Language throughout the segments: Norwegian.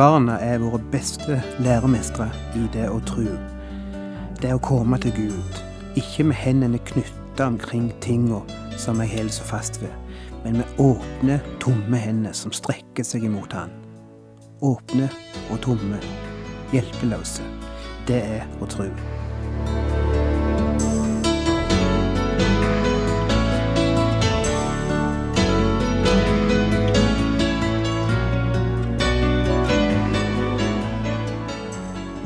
Barna er våre beste læremestere i det å tro. Det å komme til Gud, ikke med hendene knytta omkring tinga som jeg holder så fast ved, men med åpne, tomme hender som strekker seg imot Han. Åpne og tomme, hjelpeløse. Det er å tro.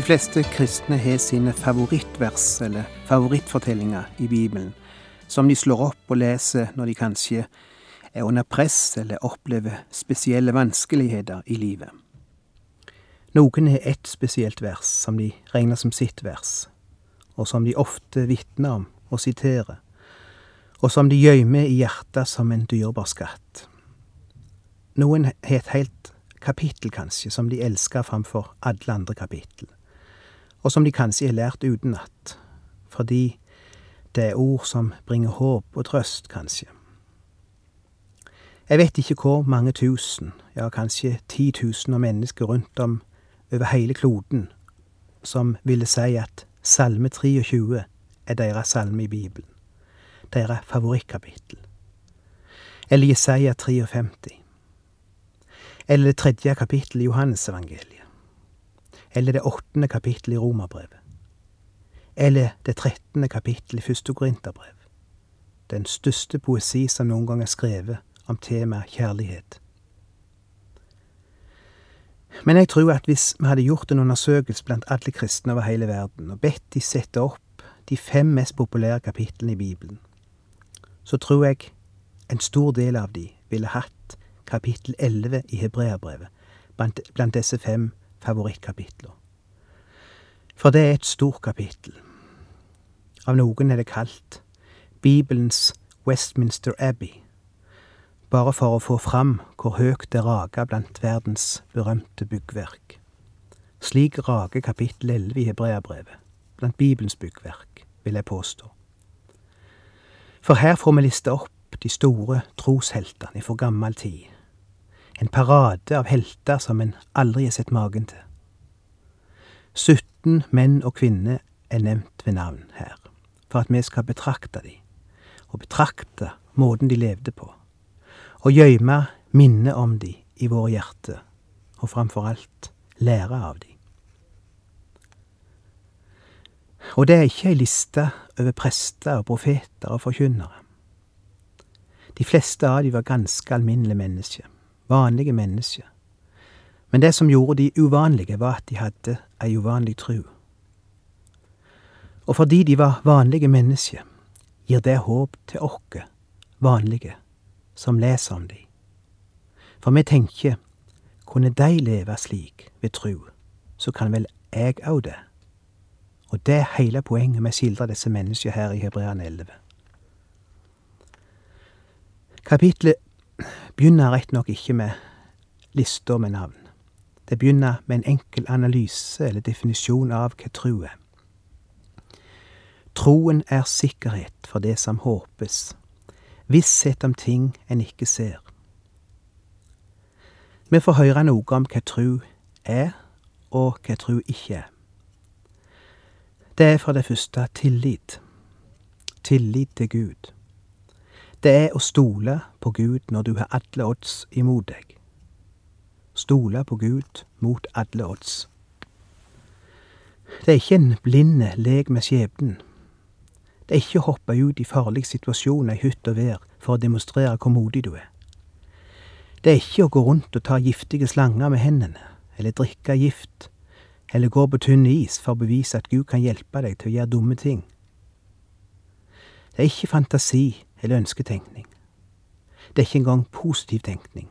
De fleste kristne har sine favorittvers eller favorittfortellinger i Bibelen, som de slår opp og leser når de kanskje er under press eller opplever spesielle vanskeligheter i livet. Noen har ett spesielt vers som de regner som sitt vers, og som de ofte vitner om og siterer, og som de gjemmer i hjertet som en dyrebar skatt. Noen har et helt kapittel, kanskje, som de elsker framfor alle andre kapittel og som de kanskje har lært utenat, fordi det er ord som bringer håp og trøst, kanskje. Jeg vet ikke hvor mange tusen, ja kanskje titusener mennesker rundt om over hele kloden som ville si at Salme 23 er deres salme i Bibelen, deres favorittkapittel. Eller Jesaja 53. Eller det tredje kapittelet i Johannesevangeliet eller det åttende kapittelet i Romerbrevet, eller det trettende kapittelet i første Korinterbrev, den største poesi som noen gang er skrevet om temaet kjærlighet. Men jeg tror at hvis vi hadde gjort en undersøkelse blant alle kristne over hele verden, og bedt de sette opp de fem mest populære kapitlene i Bibelen, så tror jeg en stor del av de ville hatt kapittel 11 i Hebreabrevet blant, blant disse fem favorittkapitler. For det er et stort kapittel. Av noen er det kalt Bibelens Westminster Abbey, bare for å få fram hvor høyt det rager blant verdens berømte byggverk. Slik rager kapittel 11 i Hebreabrevet blant Bibelens byggverk, vil jeg påstå. For her får vi liste opp de store trosheltene fra gammel tid en parade av helter som en aldri har sett magen til. 17 menn og kvinner er nevnt ved navn her, for at vi skal betrakte de, og betrakte måten de levde på, og gjøyme minnet om de i våre hjerter, og framfor alt lære av de. Og det er ikke ei liste over prester og profeter og forkynnere. De fleste av de var ganske alminnelige mennesker vanlige mennesker. Men det som gjorde de uvanlige, var at de hadde ei uvanlig tru. Og fordi de var vanlige mennesker, gir det håp til oss, vanlige, som leser om de. For vi tenker, kunne de leve slik ved tru, så kan vel jeg òg det. Og det er hele poenget med å skildre disse menneskene her i Hebrean 11. Kapitlet begynner rett nok ikke med lister med navn. Det begynner med en enkel analyse eller definisjon av hva tro er. Troen er sikkerhet for det som håpes, visshet om ting en ikke ser. Vi får høre noe om hva tro er, og hva tro ikke er. Det er for det første tillit. Tillit til Gud. Det er å stole på Gud når du har alle odds imot deg. Stole på Gud mot alle odds. Det er ikke en blind lek med skjebnen. Det er ikke å hoppe ut i farlige situasjoner i hytt og vær for å demonstrere hvor modig du er. Det er ikke å gå rundt og ta giftige slanger med hendene, eller drikke gift, eller gå på tynn is for å bevise at Gud kan hjelpe deg til å gjøre dumme ting. Det er ikke fantasi eller ønsketenkning. Det er ikke engang positiv tenkning.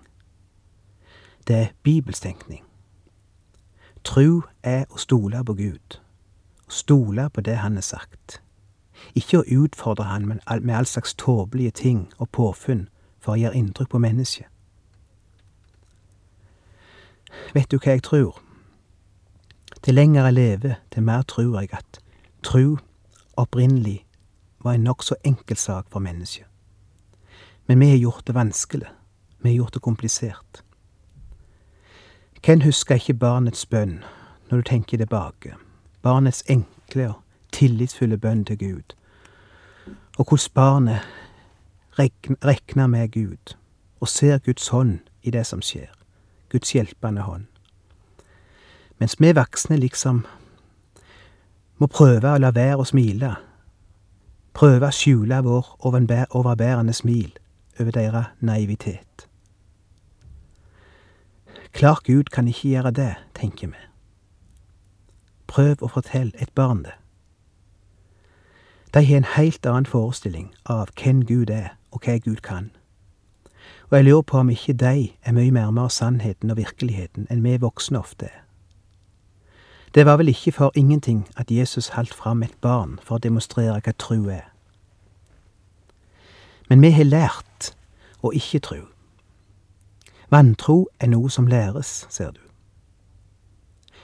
det er bibelstenkning. Tru er å stole på Gud, stole på det Han har sagt. Ikke å utfordre Han med all slags tåpelige ting og påfunn for å gjøre inntrykk på mennesket. Vet du hva jeg tror? Til lenger jeg lever, til mer tror jeg at tru opprinnelig var en nokså enkel sak for mennesket. Men vi har gjort det vanskelig. Vi har gjort det komplisert. Hvem husker ikke barnets bønn når du tenker tilbake? Barnets enkle og tillitsfulle bønn til Gud. Og hvordan barnet regner med Gud og ser Guds hånd i det som skjer. Guds hjelpende hånd. Mens vi voksne liksom må prøve å la være å smile. Prøve å skjule vår overbærende smil over deres naivitet. Klart Gud kan ikke gjøre det, tenker vi. Prøv å fortelle et barn det. De har en helt annen forestilling av hvem Gud er, og hva Gud kan. Og jeg lurer på om ikke de er mye nærmere sannheten og virkeligheten enn vi voksne ofte er. Det var vel ikke for ingenting at Jesus holdt fram et barn for å demonstrere hva tru er. Men vi har lært å ikke tru. Vantro er noe som læres, ser du.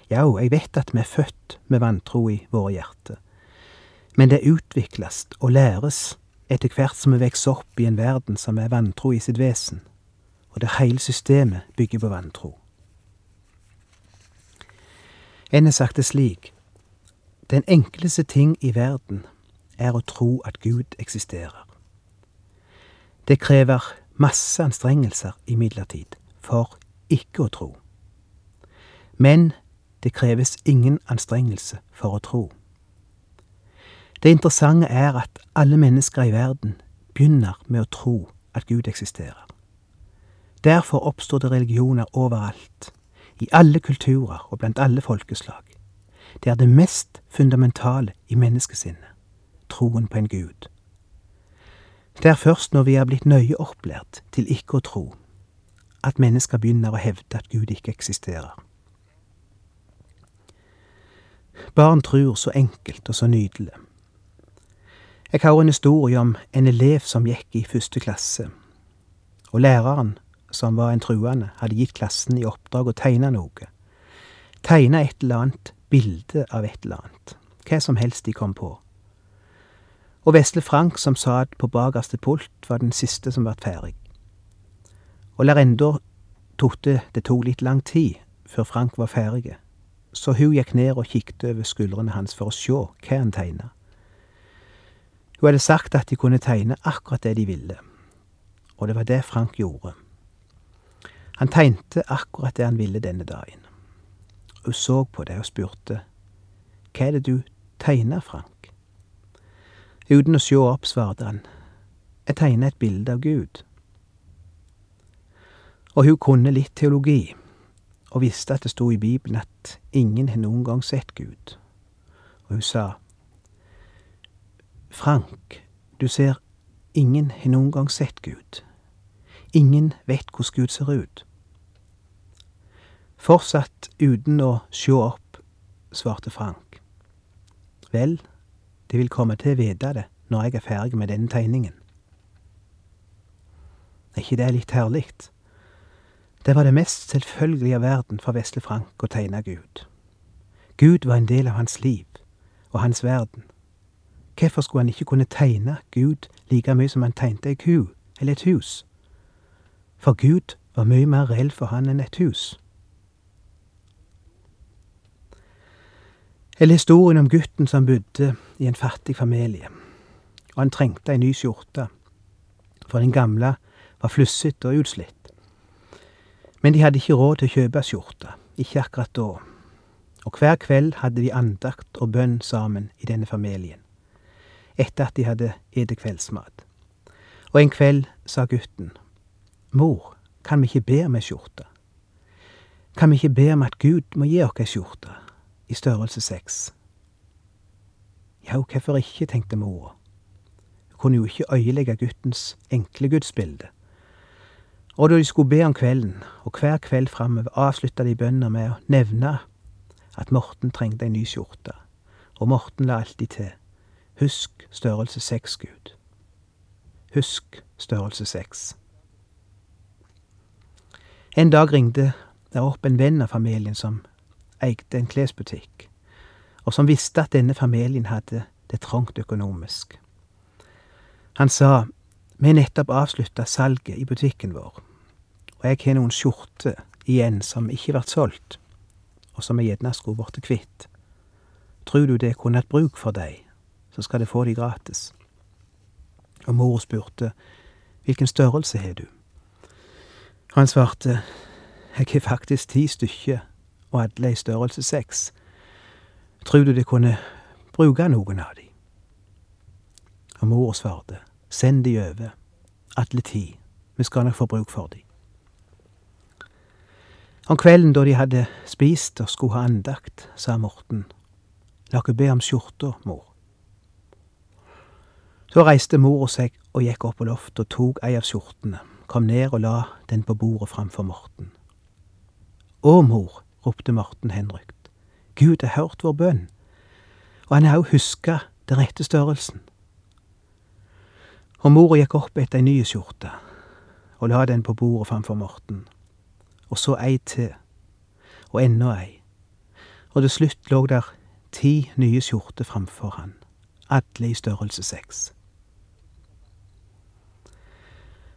Ja, jeg vet at vi er født med vantro i våre hjerter, men det utvikles og læres etter hvert som vi vokser opp i en verden som er vantro i sitt vesen, og der hele systemet bygger på vantro. En har sagt det slik, den enkleste ting i verden er å tro at Gud eksisterer. Det krever masse anstrengelser imidlertid for ikke å tro. Men det kreves ingen anstrengelse for å tro. Det interessante er at alle mennesker i verden begynner med å tro at Gud eksisterer. Derfor oppstår det religioner overalt, i alle kulturer og blant alle folkeslag. Det er det mest fundamentale i menneskesinnet, troen på en Gud. Det er først når vi er blitt nøye opplært til ikke å tro, at mennesker begynner å hevde at Gud ikke eksisterer. Barn tror så enkelt og så nydelig. Jeg har en historie om en elev som gikk i første klasse, og læreren, som var en truende, hadde gitt klassen i oppdrag å tegne noe. Tegne et eller annet bilde av et eller annet, hva som helst de kom på og vesle Frank, som satt på bakerste pult, var den siste som vart ferdig. Og lærerinda tokte det tok litt lang tid før Frank var ferdig, så hun gikk ned og kikket over skuldrene hans for å sjå hva han tegna. Hun hadde sagt at de kunne tegne akkurat det de ville, og det var det Frank gjorde. Han tegnte akkurat det han ville denne dagen. Hun så på det og spurte, Hva er det du tegner, Frank? Uten å sjå opp, svarte han, jeg tegner et bilde av Gud. Og hun kunne litt teologi, og visste at det sto i Bibelen at ingen har noen gang sett Gud. Og hun sa, Frank, du ser, ingen har noen gang sett Gud. Ingen vet hvordan Gud ser ut. Fortsatt uten å sjå opp, svarte Frank. Vel, de vil komme til å vite det når jeg er ferdig med denne tegningen. Er ikke det litt herlig? Det var det mest selvfølgelige av verden for Vesle Frank å tegne Gud. Gud var en del av hans liv og hans verden. Hvorfor skulle han ikke kunne tegne Gud like mye som han tegnte ei ku eller et hus? For Gud var mye mer reell for han enn et hus. Eller historien om gutten som bodde i en fattig familie, og han trengte ei ny skjorte, for den gamle var flussete og utslitt. Men de hadde ikke råd til å kjøpe skjorte, ikke akkurat da, og hver kveld hadde de andakt og bønn sammen i denne familien, etter at de hadde spist kveldsmat. Og en kveld sa gutten, Mor, kan vi ikke be om ei skjorte? Kan vi ikke be om at Gud må gi oss ei skjorte? i størrelse seks. Ja, hvorfor ikke, tenkte mora. Hun kunne jo ikke øyelegge guttens enkle gudsbilde. Og da de skulle be om kvelden, og hver kveld framover, avslutta de bønner med å nevne at Morten trengte ei ny skjorte, og Morten la alltid til Husk størrelse seks, Gud. Husk størrelse seks. En dag ringte det opp en venn av familien som eide en klesbutikk, og som visste at denne familien hadde det trangt økonomisk. Han sa vi har nettopp avslutta salget i butikken vår, og jeg har noen skjorter igjen som ikke vart solgt, og som jeg gjerne skulle blitt kvitt. Tror du det kunne hatt bruk for deg, så skal du få de gratis. Og mor spurte hvilken størrelse har du? Og han svarte jeg har faktisk ti stykker, og alle i størrelse seks. Tror du de kunne bruke noen av de? Og mor svarte send de over, alle ti, vi skal nok få bruk for de. Om kvelden da de hadde spist og skulle ha andakt, sa Morten, la oss be om skjorta, mor. Så reiste mora seg og gikk opp på loftet og tok ei av skjortene, kom ned og la den på bordet framfor Morten. Å, mor, ropte Morten henrykt, Gud har hørt vår bønn, og han har òg huska den rette størrelsen. Og mora gikk opp etter ei ny skjorte og la den på bordet framfor Morten og så ei til, og enda ei, og til slutt lå der ti nye skjorter framfor han, alle i størrelse seks.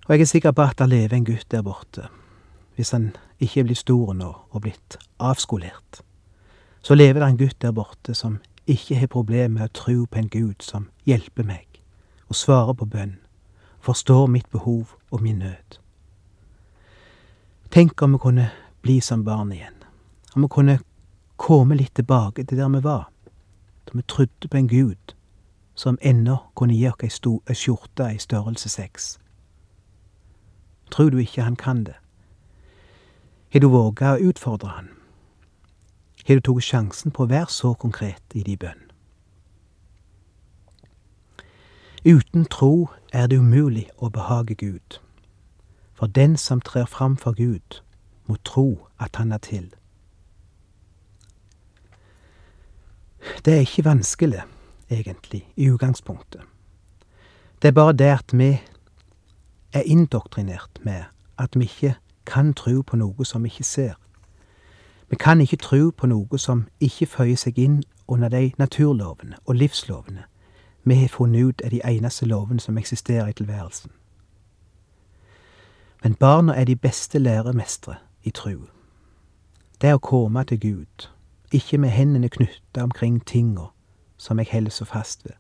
Og jeg er sikker på at det lever en gutt der borte, hvis han ikke er blitt stor nå og blitt avskolert. Så lever det en gutt der borte som ikke har problemer med å tro på en Gud som hjelper meg, og svarer på bønn, forstår mitt behov og min nød. Tenk om vi kunne bli som barn igjen. Om vi kunne komme litt tilbake til der vi var. Da vi trodde på en Gud som ennå kunne gi oss ei skjorte i størrelse seks. Tror du ikke han kan det? Har du våga å utfordre han? Har du tatt sjansen på å være så konkret i din bønn? Uten tro er det umulig å behage Gud. For den som trer fram for Gud, må tro at han er til. Det er ikke vanskelig, egentlig, i utgangspunktet. Det er bare det at vi er indoktrinert med at vi ikke kan tro på noe som vi ikke ser. Vi kan ikke tro på noe som ikke føyer seg inn under de naturlovene og livslovene vi har funnet ut er de eneste lovene som eksisterer i tilværelsen. Men barna er de beste læremestere i tru. Det å komme til Gud, ikke med hendene knytta omkring tinga som jeg holder så fast ved,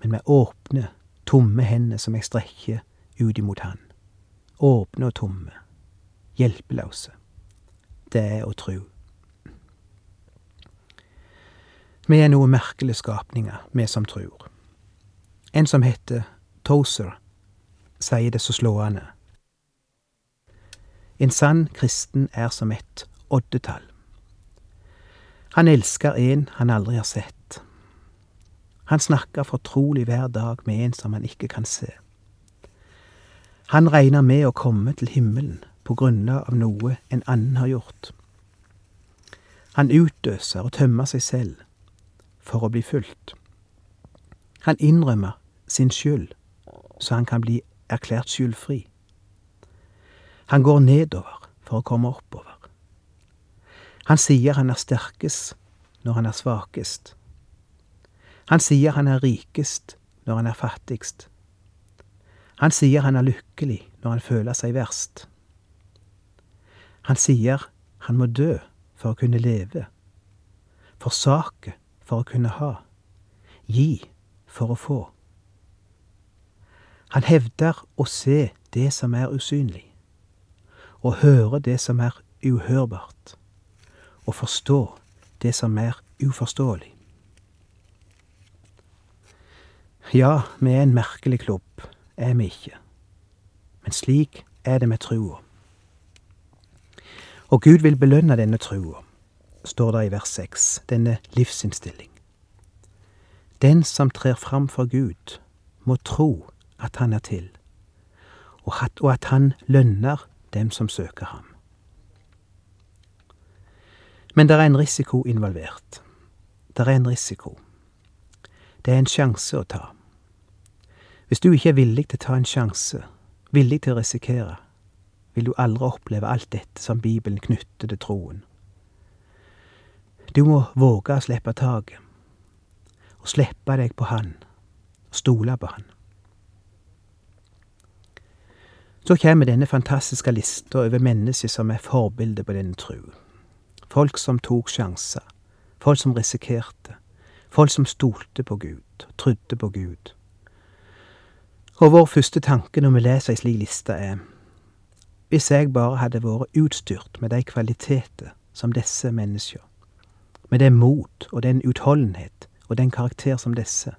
men med åpne, tomme hender som jeg strekker ut imot Han. Åpne og tomme, hjelpeløse. Det er å tru. Vi er noe merkelige skapninger, vi som trur. En som heter Tozer, sier det så slående. En sann kristen er som et oddetall. Han elsker en han aldri har sett. Han snakker fortrolig hver dag med en som han ikke kan se. Han regner med å komme til himmelen på grunnlag av noe en annen har gjort. Han utdøser og tømmer seg selv for å bli fulgt. Han innrømmer sin skyld, så han kan bli erklært skyldfri. Han går nedover for å komme oppover. Han sier han er sterkest når han er svakest. Han sier han er rikest når han er fattigst. Han sier han er lykkelig når han føler seg verst. Han sier han må dø for å kunne leve, forsake for å kunne ha, gi for å få. Han hevder å se det som er usynlig å høre det som er uhørbart, og forstå det som er uforståelig. Ja, vi er en merkelig klubb, er vi ikke, men slik er det med trua. Og Gud vil belønne denne trua, står det i vers seks, denne livsinnstilling. Den som trer fram for Gud, må tro at han er til, og at han lønner dem som søker ham. Men det er en risiko involvert. Det er en risiko. Det er en sjanse å ta. Hvis du ikke er villig til å ta en sjanse, villig til å risikere, vil du aldri oppleve alt dette som Bibelen knytter til troen. Du må våge å slippe taket, og slippe deg på Han, og stole på Han. Så kommer denne fantastiske lista over mennesker som er forbilder på denne tru. Folk som tok sjanser, folk som risikerte, folk som stolte på Gud, trodde på Gud. Og vår første tanke når vi leser ei slik liste, er hvis jeg bare hadde vært utstyrt med de kvaliteter som disse mennesker, med det mot og den utholdenhet og den karakter som disse,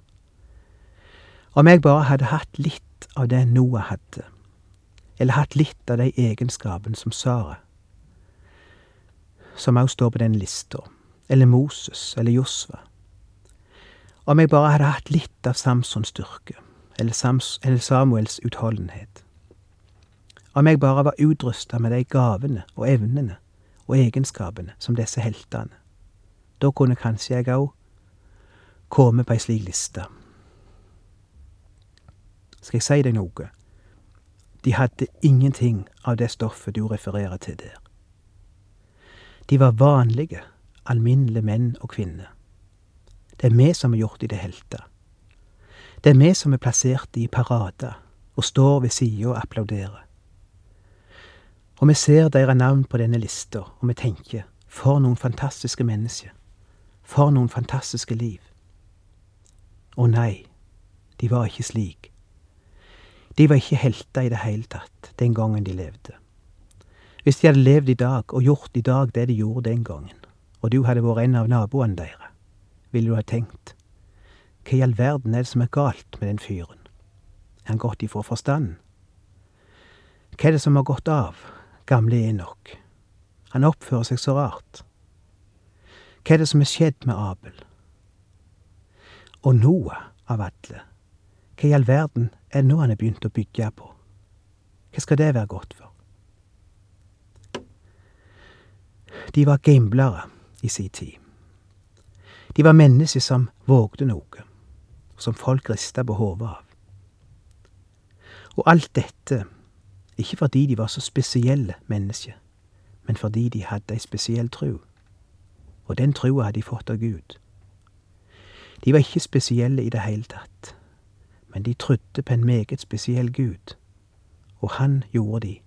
om jeg bare hadde hatt litt av det Noah hadde, eller hatt litt av de egenskapene som Sara, som også står på den lista, eller Moses eller Josva. Om jeg bare hadde hatt litt av Samsons styrke, eller, Samuels utholdenhet. Om jeg bare var utrusta med de gavene og evnene og egenskapene som disse heltene. Da kunne kanskje jeg òg komme på ei slik liste. Skal jeg si deg noe? De hadde ingenting av det stoffet du refererer til der. De var vanlige, alminnelige menn og kvinner. Det er vi som har gjort de til helter. Det er vi som er plassert i parader og står ved sida og applauderer. Og vi ser deres navn på denne lista, og vi tenker for noen fantastiske mennesker. For noen fantastiske liv. Å nei, de var ikke slik. De var ikke helter i det hele tatt den gangen de levde. Hvis de hadde levd i dag og gjort i dag det de gjorde den gangen, og du hadde vært en av naboene deres, ville du ha tenkt hva i all verden er det som er galt med den fyren? Er han gått ifra forstanden? Hva er det som har gått av, gamle Enok? Han oppfører seg så rart. Hva er det som er skjedd med Abel? Og Noah av alle, hva i all verden er det nå han er begynt å bygge på? Hva skal det være godt for? De var gamblere i sin tid. De var mennesker som vågde noe, som folk rista på hodet av. Og alt dette, ikke fordi de var så spesielle mennesker, men fordi de hadde ei spesiell tru. Og den trua hadde de fått av Gud. De var ikke spesielle i det hele tatt men de trodde på en meget spesiell Gud, og han gjorde de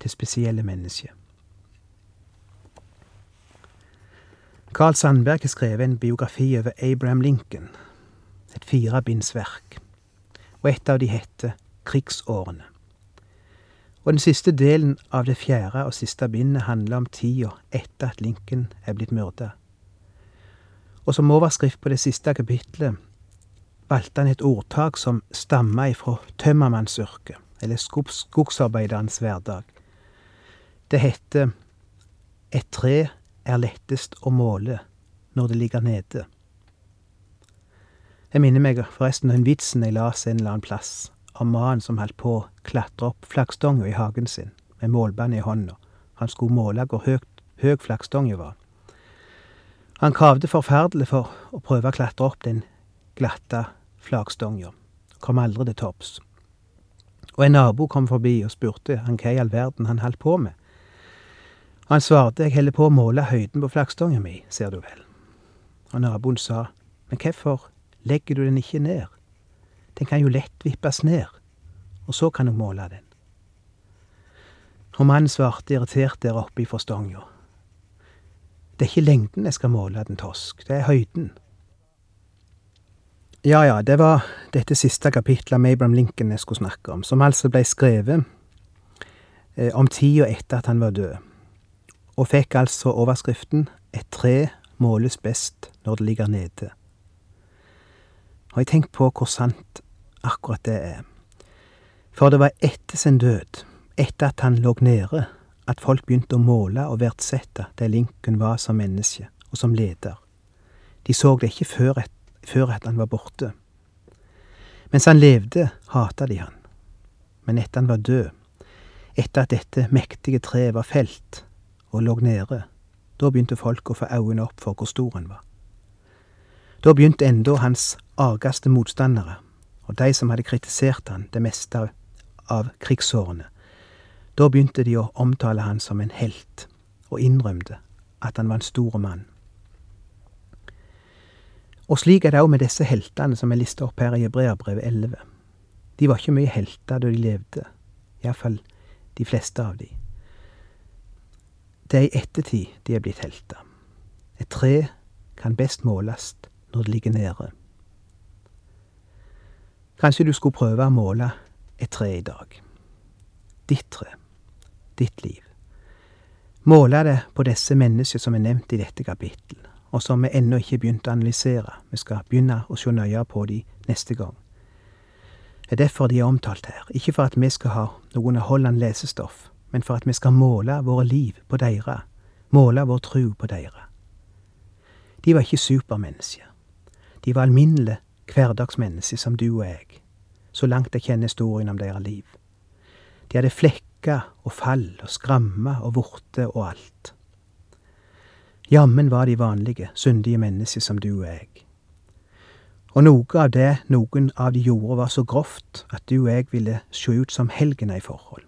til spesielle mennesker. Carl Sandberg har skrevet en biografi over Abraham Lincoln, et firebindsverk, og et av de heter Krigsårene. Og den siste delen av det fjerde og siste bindet handler om tida etter at Lincoln er blitt myrda. Og som overskrift på det siste kapitlet valgte han et ordtak som stamma ifra tømmermannsyrket, eller skogsarbeiderens hverdag. Det heter Et tre er lettest å måle når det ligger nede. Jeg minner meg forresten den vitsen jeg leste en eller annen plass, om mannen som holdt på å klatre opp flaggstanga i hagen sin, med målbånd i hånda. Han skulle måle hvor høy flaggstanga var. Han kravde forferdelig for å prøve å klatre opp den glatte flaggstanga. Kom aldri til topps. Og en nabo kom forbi og spurte han hva i all verden han holdt på med. Han svarte jeg holder på å måle høyden på flaggstanga mi, ser du vel. Og naboen sa men hvorfor legger du den ikke ned? Den kan jo lett vippes ned, og så kan du måle den. Og mannen svarte irritert der oppe i forstanga. Det er ikke lengden jeg skal måle den tosk, det er høyden. Ja ja, det var dette siste kapitlet av Abraham Lincoln jeg skulle snakke om, som altså ble skrevet eh, om tida etter at han var død, og fikk altså overskriften Et tre måles best når det ligger nede. Og jeg tenkt på hvor sant akkurat det er. For det var etter sin død, etter at han lå nede, at folk begynte å måle og verdsette det Lincoln var som menneske og som leder. De så det ikke før et før at han var borte. Mens han levde, hata de han. Men etter han var død, Etter at dette mektige treet var felt og lå nede, da begynte folk å få øynene opp for hvor stor han var. Da begynte enda hans argeste motstandere, og de som hadde kritisert han det meste av, krigsårene. Da begynte de å omtale han som en helt, og innrømte at han var en stor mann. Og slik er det òg med disse heltene som er lista opp her i Hebreabrevet 11. De var ikke mye helter da de levde, iallfall de fleste av de. Det er i ettertid de er blitt helter. Et tre kan best måles når det ligger nede. Kanskje du skulle prøve å måle et tre i dag. Ditt tre. Ditt liv. Måle det på disse menneskene som er nevnt i dette kapittel, og som vi ennå ikke har begynt å analysere. Vi skal begynne å se nøyere på de neste gang. Det er derfor de er omtalt her, ikke for at vi skal ha noe underholdende lesestoff, men for at vi skal måle våre liv på deres, måle vår tru på deres. De var ikke supermennesker. De var alminnelige hverdagsmennesker som du og jeg, så langt jeg kjenner historien om deres liv. De hadde flekker og fall og skrammer og vorter og alt. Jammen var de vanlige, syndige mennesker som du og jeg. Og noe av det noen av de gjorde, var så grovt at du og jeg ville se ut som helgener i forhold.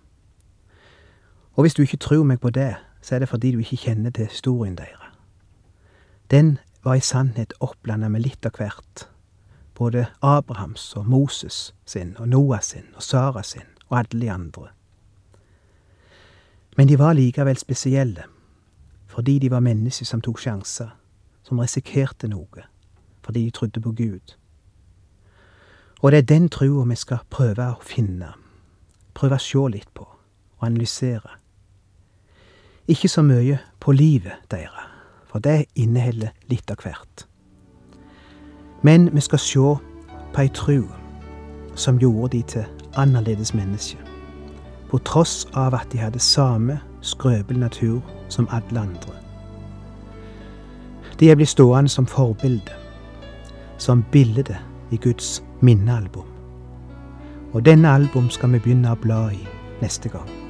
Og hvis du ikke tror meg på det, så er det fordi du ikke kjenner til historien deres. Den var i sannhet oppblanda med litt av hvert. Både Abrahams og Moses sin og Noah sin og Sara sin og alle de andre. Men de var likevel spesielle, fordi de var mennesker som tok sjanser, som risikerte noe, fordi de trodde på Gud. Og det er den trua vi skal prøve å finne, prøve å se litt på og analysere. Ikke så mye på livet deres, for det inneholder litt av hvert. Men vi skal se på ei tru som gjorde de til annerledes mennesker, på tross av at de hadde samme skrøpelig natur som alle andre. De er blitt stående som forbilde, som bilde i Guds minnealbum. Og denne album skal vi begynne å bla i neste gang.